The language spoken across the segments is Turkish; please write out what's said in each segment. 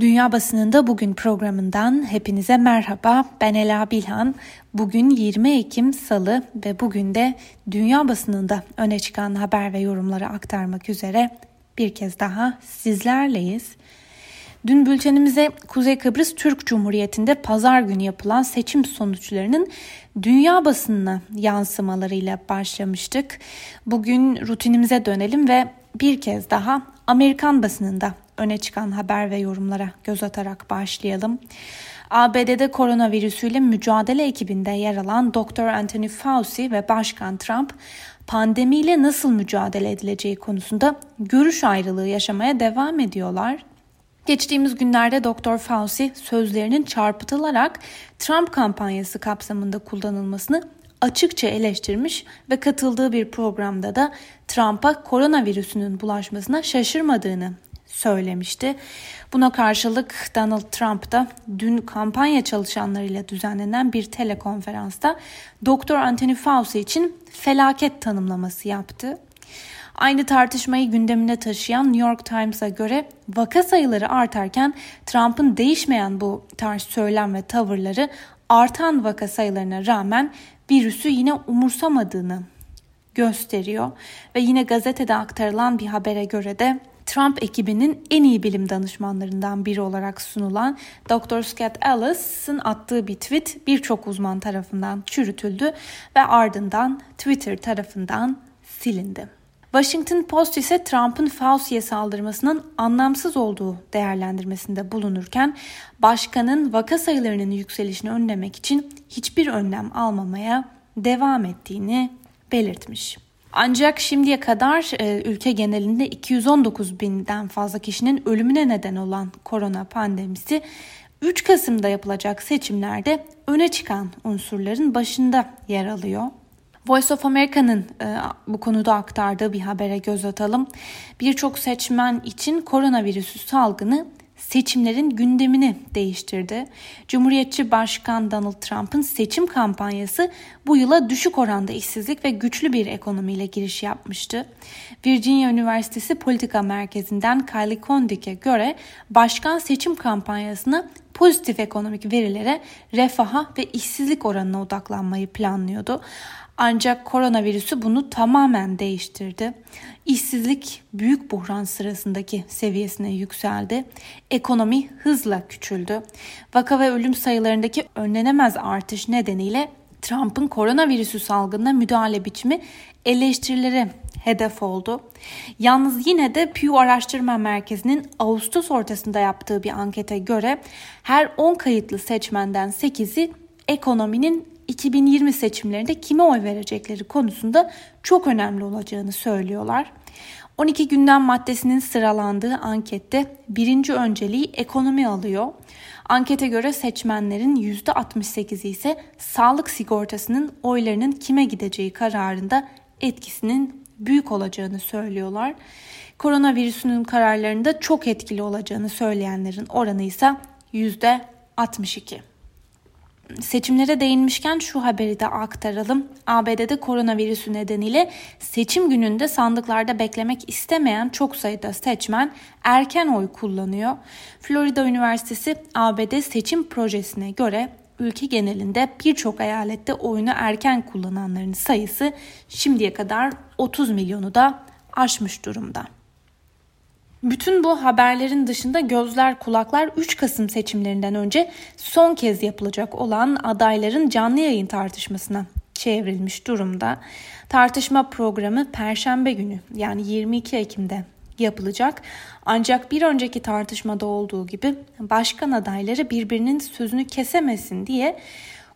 Dünya Basınında Bugün programından hepinize merhaba. Ben Ela Bilhan. Bugün 20 Ekim Salı ve bugün de dünya basınında öne çıkan haber ve yorumları aktarmak üzere bir kez daha sizlerleyiz. Dün bültenimize Kuzey Kıbrıs Türk Cumhuriyeti'nde pazar günü yapılan seçim sonuçlarının dünya basınına yansımalarıyla başlamıştık. Bugün rutinimize dönelim ve bir kez daha Amerikan basınında öne çıkan haber ve yorumlara göz atarak başlayalım. ABD'de koronavirüsüyle mücadele ekibinde yer alan Dr. Anthony Fauci ve Başkan Trump pandemiyle nasıl mücadele edileceği konusunda görüş ayrılığı yaşamaya devam ediyorlar. Geçtiğimiz günlerde Dr. Fauci sözlerinin çarpıtılarak Trump kampanyası kapsamında kullanılmasını açıkça eleştirmiş ve katıldığı bir programda da Trump'a koronavirüsünün bulaşmasına şaşırmadığını söylemişti. Buna karşılık Donald Trump da dün kampanya çalışanlarıyla düzenlenen bir telekonferansta Dr. Anthony Fauci için felaket tanımlaması yaptı. Aynı tartışmayı gündemine taşıyan New York Times'a göre vaka sayıları artarken Trump'ın değişmeyen bu tarz söylem ve tavırları artan vaka sayılarına rağmen virüsü yine umursamadığını gösteriyor ve yine gazetede aktarılan bir habere göre de Trump ekibinin en iyi bilim danışmanlarından biri olarak sunulan Dr. Scott Ellis'ın attığı bir tweet birçok uzman tarafından çürütüldü ve ardından Twitter tarafından silindi. Washington Post ise Trump'ın Fauci'ye saldırmasının anlamsız olduğu değerlendirmesinde bulunurken başkanın vaka sayılarının yükselişini önlemek için hiçbir önlem almamaya devam ettiğini belirtmiş. Ancak şimdiye kadar e, ülke genelinde 219 binden fazla kişinin ölümüne neden olan korona pandemisi 3 Kasım'da yapılacak seçimlerde öne çıkan unsurların başında yer alıyor. Voice of America'nın e, bu konuda aktardığı bir habere göz atalım. Birçok seçmen için koronavirüsü salgını seçimlerin gündemini değiştirdi. Cumhuriyetçi Başkan Donald Trump'ın seçim kampanyası bu yıla düşük oranda işsizlik ve güçlü bir ekonomiyle giriş yapmıştı. Virginia Üniversitesi Politika Merkezi'nden Kylie Kondick'e göre başkan seçim kampanyasına pozitif ekonomik verilere, refaha ve işsizlik oranına odaklanmayı planlıyordu. Ancak koronavirüsü bunu tamamen değiştirdi. İşsizlik büyük buhran sırasındaki seviyesine yükseldi. Ekonomi hızla küçüldü. Vaka ve ölüm sayılarındaki önlenemez artış nedeniyle Trump'ın koronavirüsü salgınına müdahale biçimi eleştirilere hedef oldu. Yalnız yine de Pew Araştırma Merkezi'nin Ağustos ortasında yaptığı bir ankete göre her 10 kayıtlı seçmenden 8'i ekonominin 2020 seçimlerinde kime oy verecekleri konusunda çok önemli olacağını söylüyorlar. 12 gündem maddesinin sıralandığı ankette birinci önceliği ekonomi alıyor. Ankete göre seçmenlerin %68'i ise sağlık sigortasının oylarının kime gideceği kararında etkisinin büyük olacağını söylüyorlar. Koronavirüsünün kararlarında çok etkili olacağını söyleyenlerin oranı ise %62. Seçimlere değinmişken şu haberi de aktaralım. ABD'de koronavirüsü nedeniyle seçim gününde sandıklarda beklemek istemeyen çok sayıda seçmen erken oy kullanıyor. Florida Üniversitesi ABD seçim projesine göre ülke genelinde birçok eyalette oyunu erken kullananların sayısı şimdiye kadar 30 milyonu da aşmış durumda. Bütün bu haberlerin dışında gözler kulaklar 3 Kasım seçimlerinden önce son kez yapılacak olan adayların canlı yayın tartışmasına çevrilmiş durumda. Tartışma programı Perşembe günü yani 22 Ekim'de yapılacak. Ancak bir önceki tartışmada olduğu gibi başkan adayları birbirinin sözünü kesemesin diye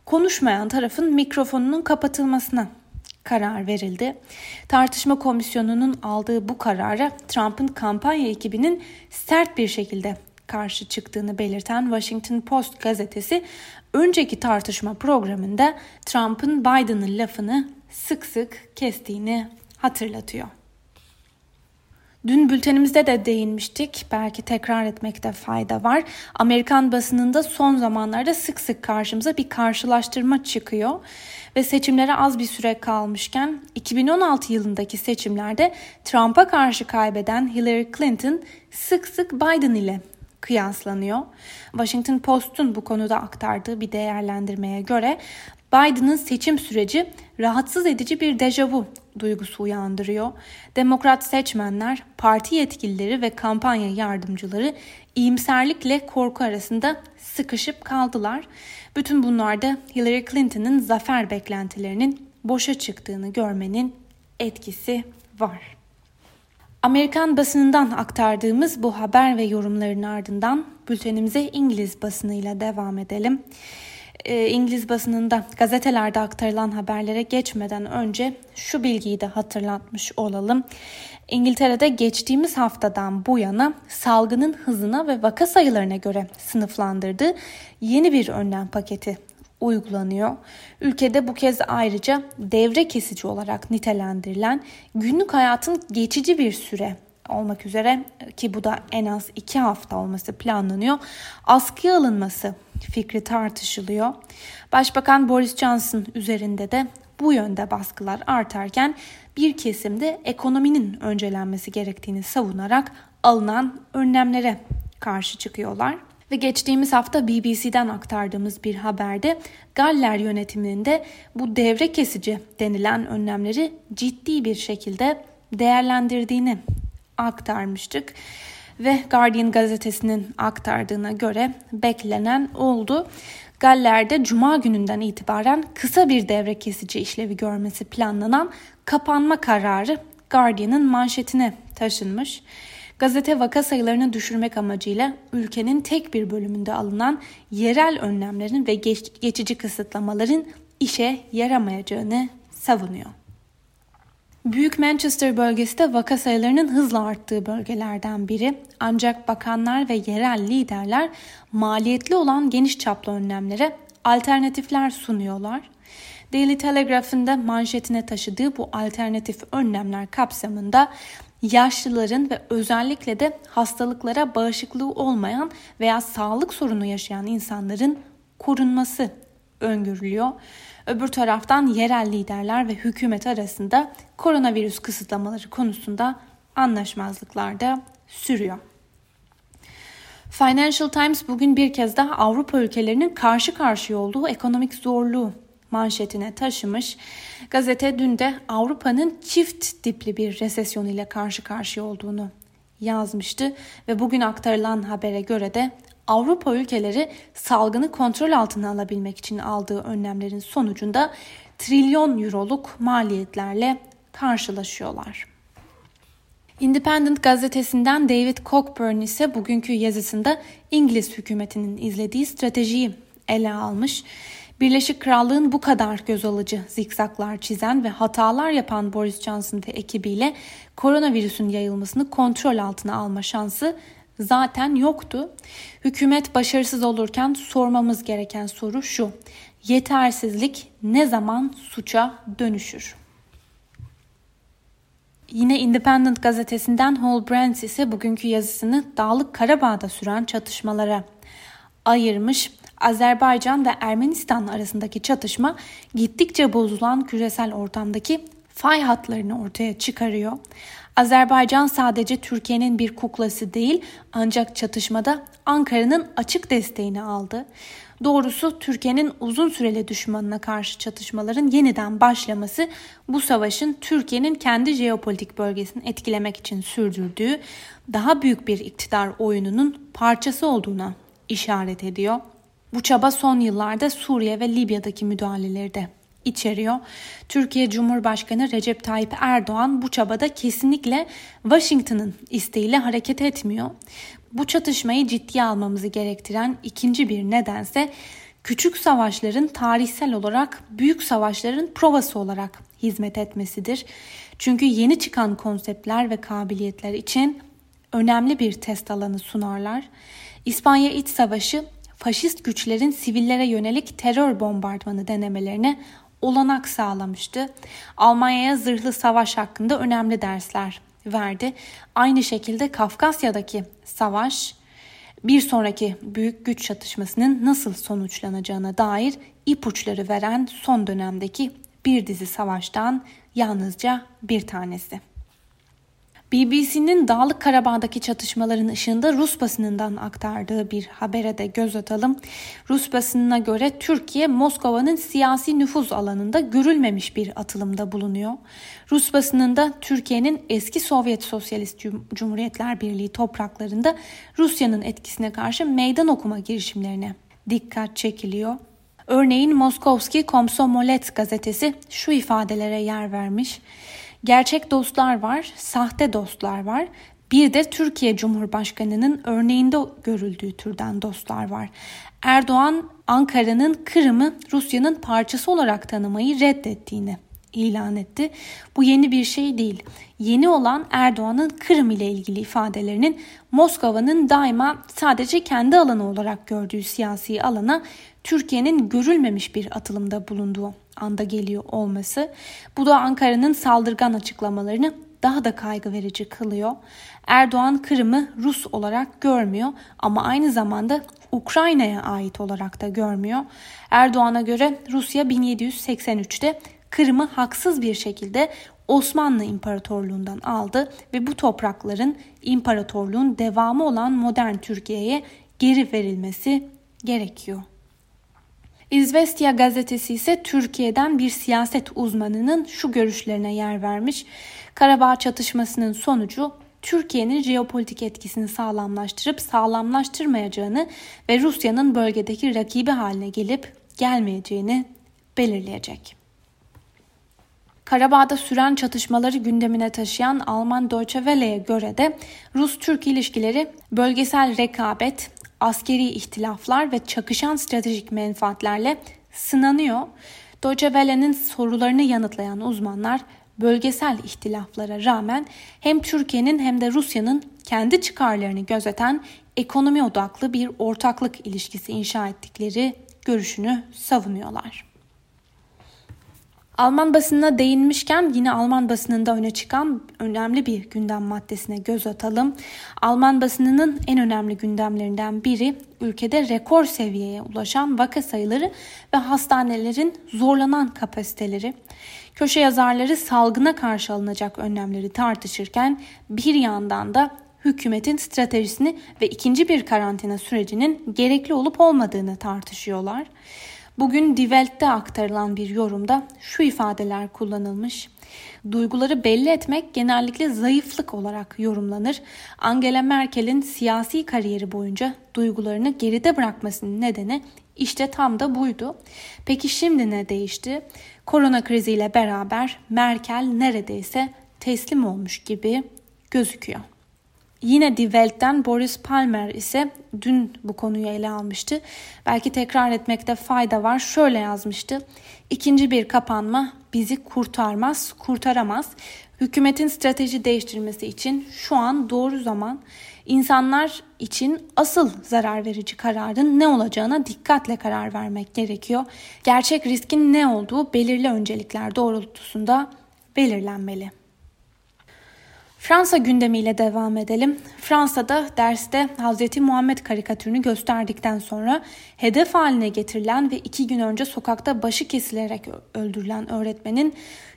konuşmayan tarafın mikrofonunun kapatılmasına karar verildi. Tartışma komisyonunun aldığı bu karara Trump'ın kampanya ekibinin sert bir şekilde karşı çıktığını belirten Washington Post gazetesi önceki tartışma programında Trump'ın Biden'ın lafını sık sık kestiğini hatırlatıyor. Dün bültenimizde de değinmiştik. Belki tekrar etmekte fayda var. Amerikan basınında son zamanlarda sık sık karşımıza bir karşılaştırma çıkıyor ve seçimlere az bir süre kalmışken 2016 yılındaki seçimlerde Trump'a karşı kaybeden Hillary Clinton sık sık Biden ile kıyaslanıyor. Washington Post'un bu konuda aktardığı bir değerlendirmeye göre Biden'ın seçim süreci rahatsız edici bir dejavu duygusu uyandırıyor. Demokrat seçmenler, parti yetkilileri ve kampanya yardımcıları iyimserlikle korku arasında sıkışıp kaldılar. Bütün bunlarda Hillary Clinton'ın zafer beklentilerinin boşa çıktığını görmenin etkisi var. Amerikan basınından aktardığımız bu haber ve yorumların ardından bültenimize İngiliz basınıyla devam edelim e, İngiliz basınında gazetelerde aktarılan haberlere geçmeden önce şu bilgiyi de hatırlatmış olalım. İngiltere'de geçtiğimiz haftadan bu yana salgının hızına ve vaka sayılarına göre sınıflandırdığı yeni bir önlem paketi uygulanıyor. Ülkede bu kez ayrıca devre kesici olarak nitelendirilen günlük hayatın geçici bir süre olmak üzere ki bu da en az iki hafta olması planlanıyor. Askıya alınması fikri tartışılıyor. Başbakan Boris Johnson üzerinde de bu yönde baskılar artarken bir kesimde ekonominin öncelenmesi gerektiğini savunarak alınan önlemlere karşı çıkıyorlar. Ve geçtiğimiz hafta BBC'den aktardığımız bir haberde Galler yönetiminin de bu devre kesici denilen önlemleri ciddi bir şekilde değerlendirdiğini aktarmıştık ve Guardian gazetesinin aktardığına göre beklenen oldu. Galler'de cuma gününden itibaren kısa bir devre kesici işlevi görmesi planlanan kapanma kararı Guardian'ın manşetine taşınmış. Gazete vaka sayılarını düşürmek amacıyla ülkenin tek bir bölümünde alınan yerel önlemlerin ve geç, geçici kısıtlamaların işe yaramayacağını savunuyor. Büyük Manchester bölgesi de vaka sayılarının hızla arttığı bölgelerden biri. Ancak bakanlar ve yerel liderler maliyetli olan geniş çaplı önlemlere alternatifler sunuyorlar. Daily Telegraph'ın da manşetine taşıdığı bu alternatif önlemler kapsamında yaşlıların ve özellikle de hastalıklara bağışıklığı olmayan veya sağlık sorunu yaşayan insanların korunması öngörülüyor. Öbür taraftan yerel liderler ve hükümet arasında koronavirüs kısıtlamaları konusunda anlaşmazlıklar da sürüyor. Financial Times bugün bir kez daha Avrupa ülkelerinin karşı karşıya olduğu ekonomik zorluğu manşetine taşımış. Gazete dün de Avrupa'nın çift dipli bir resesyon ile karşı karşıya olduğunu yazmıştı ve bugün aktarılan habere göre de Avrupa ülkeleri salgını kontrol altına alabilmek için aldığı önlemlerin sonucunda trilyon euroluk maliyetlerle karşılaşıyorlar. Independent gazetesinden David Cockburn ise bugünkü yazısında İngiliz hükümetinin izlediği stratejiyi ele almış. Birleşik Krallığın bu kadar göz alıcı zikzaklar çizen ve hatalar yapan Boris Johnson ve ekibiyle koronavirüsün yayılmasını kontrol altına alma şansı zaten yoktu. Hükümet başarısız olurken sormamız gereken soru şu. Yetersizlik ne zaman suça dönüşür? Yine Independent gazetesinden Hall Brands ise bugünkü yazısını Dağlık Karabağ'da süren çatışmalara ayırmış. Azerbaycan ve Ermenistan arasındaki çatışma gittikçe bozulan küresel ortamdaki fay hatlarını ortaya çıkarıyor. Azerbaycan sadece Türkiye'nin bir kuklası değil ancak çatışmada Ankara'nın açık desteğini aldı. Doğrusu Türkiye'nin uzun süreli düşmanına karşı çatışmaların yeniden başlaması bu savaşın Türkiye'nin kendi jeopolitik bölgesini etkilemek için sürdürdüğü daha büyük bir iktidar oyununun parçası olduğuna işaret ediyor. Bu çaba son yıllarda Suriye ve Libya'daki müdahaleleri de içeriyor. Türkiye Cumhurbaşkanı Recep Tayyip Erdoğan bu çabada kesinlikle Washington'ın isteğiyle hareket etmiyor. Bu çatışmayı ciddiye almamızı gerektiren ikinci bir nedense küçük savaşların tarihsel olarak büyük savaşların provası olarak hizmet etmesidir. Çünkü yeni çıkan konseptler ve kabiliyetler için önemli bir test alanı sunarlar. İspanya İç Savaşı faşist güçlerin sivillere yönelik terör bombardımanı denemelerine olanak sağlamıştı. Almanya'ya zırhlı savaş hakkında önemli dersler verdi. Aynı şekilde Kafkasya'daki savaş bir sonraki büyük güç çatışmasının nasıl sonuçlanacağına dair ipuçları veren son dönemdeki bir dizi savaştan yalnızca bir tanesi. BBC'nin Dağlık Karabağ'daki çatışmaların ışığında Rus basınından aktardığı bir habere de göz atalım. Rus basınına göre Türkiye Moskova'nın siyasi nüfuz alanında görülmemiş bir atılımda bulunuyor. Rus basınında Türkiye'nin eski Sovyet Sosyalist Cumhuriyetler Birliği topraklarında Rusya'nın etkisine karşı meydan okuma girişimlerine dikkat çekiliyor. Örneğin Moskovski Komsomolet gazetesi şu ifadelere yer vermiş. Gerçek dostlar var, sahte dostlar var. Bir de Türkiye Cumhurbaşkanı'nın örneğinde görüldüğü türden dostlar var. Erdoğan Ankara'nın Kırım'ı Rusya'nın parçası olarak tanımayı reddettiğini ilan etti. Bu yeni bir şey değil. Yeni olan Erdoğan'ın Kırım ile ilgili ifadelerinin Moskova'nın daima sadece kendi alanı olarak gördüğü siyasi alana Türkiye'nin görülmemiş bir atılımda bulunduğu anda geliyor olması. Bu da Ankara'nın saldırgan açıklamalarını daha da kaygı verici kılıyor. Erdoğan Kırım'ı Rus olarak görmüyor ama aynı zamanda Ukrayna'ya ait olarak da görmüyor. Erdoğan'a göre Rusya 1783'te Kırım'ı haksız bir şekilde Osmanlı İmparatorluğundan aldı ve bu toprakların imparatorluğun devamı olan modern Türkiye'ye geri verilmesi gerekiyor. İzvestia gazetesi ise Türkiye'den bir siyaset uzmanının şu görüşlerine yer vermiş. Karabağ çatışmasının sonucu Türkiye'nin jeopolitik etkisini sağlamlaştırıp sağlamlaştırmayacağını ve Rusya'nın bölgedeki rakibi haline gelip gelmeyeceğini belirleyecek. Karabağ'da süren çatışmaları gündemine taşıyan Alman Deutsche Welle'ye göre de Rus-Türk ilişkileri bölgesel rekabet, askeri ihtilaflar ve çakışan stratejik menfaatlerle sınanıyor. Deutsche Welle'nin sorularını yanıtlayan uzmanlar bölgesel ihtilaflara rağmen hem Türkiye'nin hem de Rusya'nın kendi çıkarlarını gözeten ekonomi odaklı bir ortaklık ilişkisi inşa ettikleri görüşünü savunuyorlar. Alman basınına değinmişken yine Alman basınında öne çıkan önemli bir gündem maddesine göz atalım. Alman basınının en önemli gündemlerinden biri ülkede rekor seviyeye ulaşan vaka sayıları ve hastanelerin zorlanan kapasiteleri. Köşe yazarları salgına karşı alınacak önlemleri tartışırken bir yandan da hükümetin stratejisini ve ikinci bir karantina sürecinin gerekli olup olmadığını tartışıyorlar. Bugün Die Welt'te aktarılan bir yorumda şu ifadeler kullanılmış. Duyguları belli etmek genellikle zayıflık olarak yorumlanır. Angela Merkel'in siyasi kariyeri boyunca duygularını geride bırakmasının nedeni işte tam da buydu. Peki şimdi ne değişti? Korona kriziyle beraber Merkel neredeyse teslim olmuş gibi gözüküyor. Yine Die Welt'ten Boris Palmer ise dün bu konuyu ele almıştı. Belki tekrar etmekte fayda var. Şöyle yazmıştı. İkinci bir kapanma bizi kurtarmaz, kurtaramaz. Hükümetin strateji değiştirmesi için şu an doğru zaman. İnsanlar için asıl zarar verici kararın ne olacağına dikkatle karar vermek gerekiyor. Gerçek riskin ne olduğu belirli öncelikler doğrultusunda belirlenmeli. Fransa gündemiyle devam edelim. Fransa'da derste Hz. Muhammed karikatürünü gösterdikten sonra hedef haline getirilen ve iki gün önce sokakta başı kesilerek öldürülen öğretmenin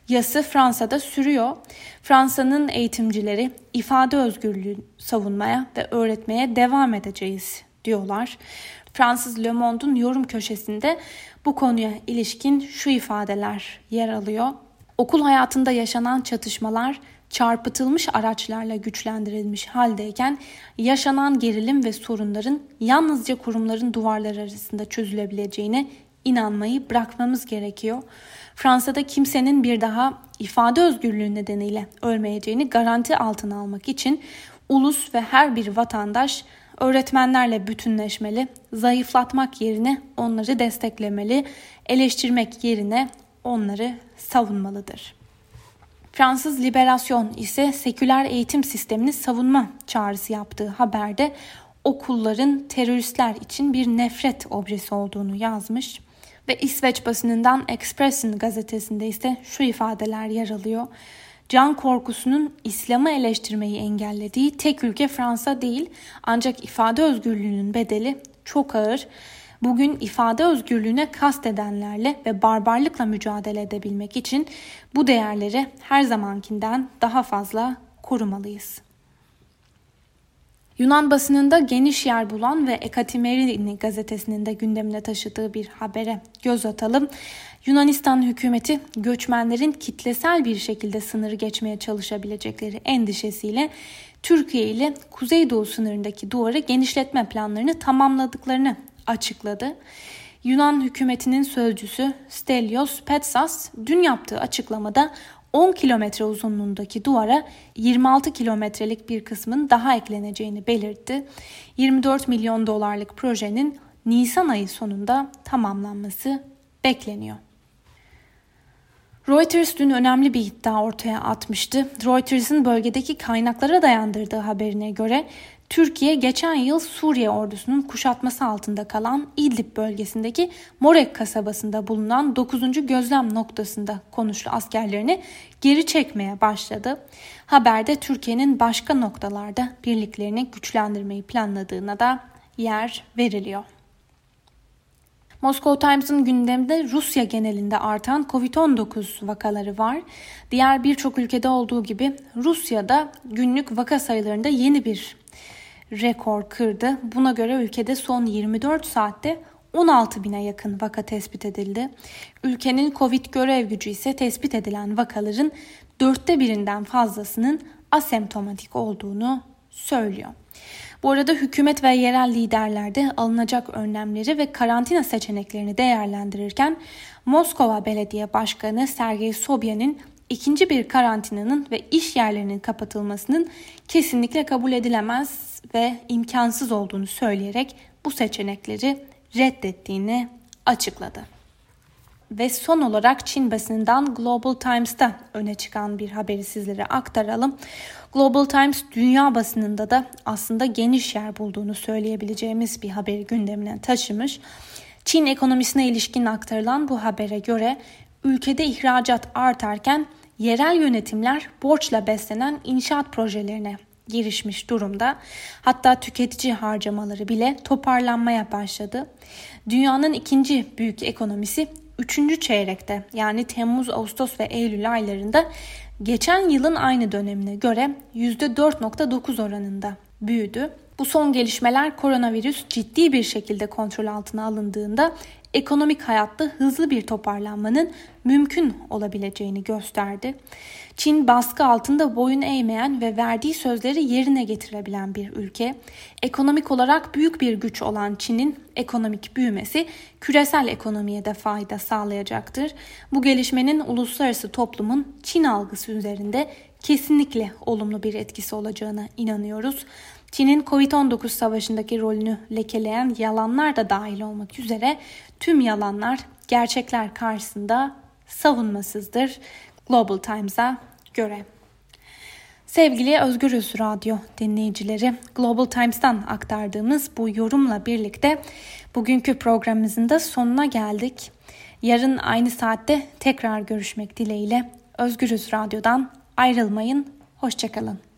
yası Fransa'da sürüyor. Fransa'nın eğitimcileri ifade özgürlüğü savunmaya ve öğretmeye devam edeceğiz diyorlar. Fransız Le Monde'un yorum köşesinde bu konuya ilişkin şu ifadeler yer alıyor. Okul hayatında yaşanan çatışmalar çarpıtılmış araçlarla güçlendirilmiş haldeyken yaşanan gerilim ve sorunların yalnızca kurumların duvarları arasında çözülebileceğine inanmayı bırakmamız gerekiyor. Fransa'da kimsenin bir daha ifade özgürlüğü nedeniyle ölmeyeceğini garanti altına almak için ulus ve her bir vatandaş öğretmenlerle bütünleşmeli, zayıflatmak yerine onları desteklemeli, eleştirmek yerine onları savunmalıdır. Fransız Liberasyon ise seküler eğitim sistemini savunma çağrısı yaptığı haberde okulların teröristler için bir nefret objesi olduğunu yazmış. Ve İsveç basınından Expressen gazetesinde ise şu ifadeler yer alıyor. Can korkusunun İslam'ı eleştirmeyi engellediği tek ülke Fransa değil ancak ifade özgürlüğünün bedeli çok ağır bugün ifade özgürlüğüne kastedenlerle ve barbarlıkla mücadele edebilmek için bu değerleri her zamankinden daha fazla korumalıyız. Yunan basınında geniş yer bulan ve Ekatimerini gazetesinin de gündemine taşıdığı bir habere göz atalım. Yunanistan hükümeti göçmenlerin kitlesel bir şekilde sınırı geçmeye çalışabilecekleri endişesiyle Türkiye ile Kuzeydoğu sınırındaki duvarı genişletme planlarını tamamladıklarını açıkladı. Yunan hükümetinin sözcüsü Stelios Petsas dün yaptığı açıklamada 10 kilometre uzunluğundaki duvara 26 kilometrelik bir kısmın daha ekleneceğini belirtti. 24 milyon dolarlık projenin Nisan ayı sonunda tamamlanması bekleniyor. Reuters dün önemli bir iddia ortaya atmıştı. Reuters'ın bölgedeki kaynaklara dayandırdığı haberine göre Türkiye geçen yıl Suriye ordusunun kuşatması altında kalan İdlib bölgesindeki Morek kasabasında bulunan 9. gözlem noktasında konuşlu askerlerini geri çekmeye başladı. Haberde Türkiye'nin başka noktalarda birliklerini güçlendirmeyi planladığına da yer veriliyor. Moscow Times'ın gündeminde Rusya genelinde artan Covid-19 vakaları var. Diğer birçok ülkede olduğu gibi Rusya'da günlük vaka sayılarında yeni bir rekor kırdı. Buna göre ülkede son 24 saatte 16 bine yakın vaka tespit edildi. Ülkenin Covid görev gücü ise tespit edilen vakaların dörtte birinden fazlasının asemptomatik olduğunu söylüyor. Bu arada hükümet ve yerel liderler de alınacak önlemleri ve karantina seçeneklerini değerlendirirken Moskova Belediye Başkanı Sergey Sobyan'ın ikinci bir karantinanın ve iş yerlerinin kapatılmasının kesinlikle kabul edilemez ve imkansız olduğunu söyleyerek bu seçenekleri reddettiğini açıkladı. Ve son olarak Çin basınından Global Times'ta öne çıkan bir haberi sizlere aktaralım. Global Times dünya basınında da aslında geniş yer bulduğunu söyleyebileceğimiz bir haberi gündemine taşımış. Çin ekonomisine ilişkin aktarılan bu habere göre ülkede ihracat artarken yerel yönetimler borçla beslenen inşaat projelerine girişmiş durumda. Hatta tüketici harcamaları bile toparlanmaya başladı. Dünyanın ikinci büyük ekonomisi 3. çeyrekte yani Temmuz, Ağustos ve Eylül aylarında geçen yılın aynı dönemine göre %4.9 oranında büyüdü. Bu son gelişmeler koronavirüs ciddi bir şekilde kontrol altına alındığında ekonomik hayatta hızlı bir toparlanmanın mümkün olabileceğini gösterdi. Çin baskı altında boyun eğmeyen ve verdiği sözleri yerine getirebilen bir ülke. Ekonomik olarak büyük bir güç olan Çin'in ekonomik büyümesi küresel ekonomiye de fayda sağlayacaktır. Bu gelişmenin uluslararası toplumun Çin algısı üzerinde kesinlikle olumlu bir etkisi olacağına inanıyoruz. Çin'in Covid-19 savaşındaki rolünü lekeleyen yalanlar da dahil olmak üzere tüm yalanlar gerçekler karşısında savunmasızdır. Global Times'a göre. Sevgili Özgürüz Radyo dinleyicileri, Global Times'tan aktardığımız bu yorumla birlikte bugünkü programımızın da sonuna geldik. Yarın aynı saatte tekrar görüşmek dileğiyle Özgürüz Radyo'dan ayrılmayın, hoşçakalın.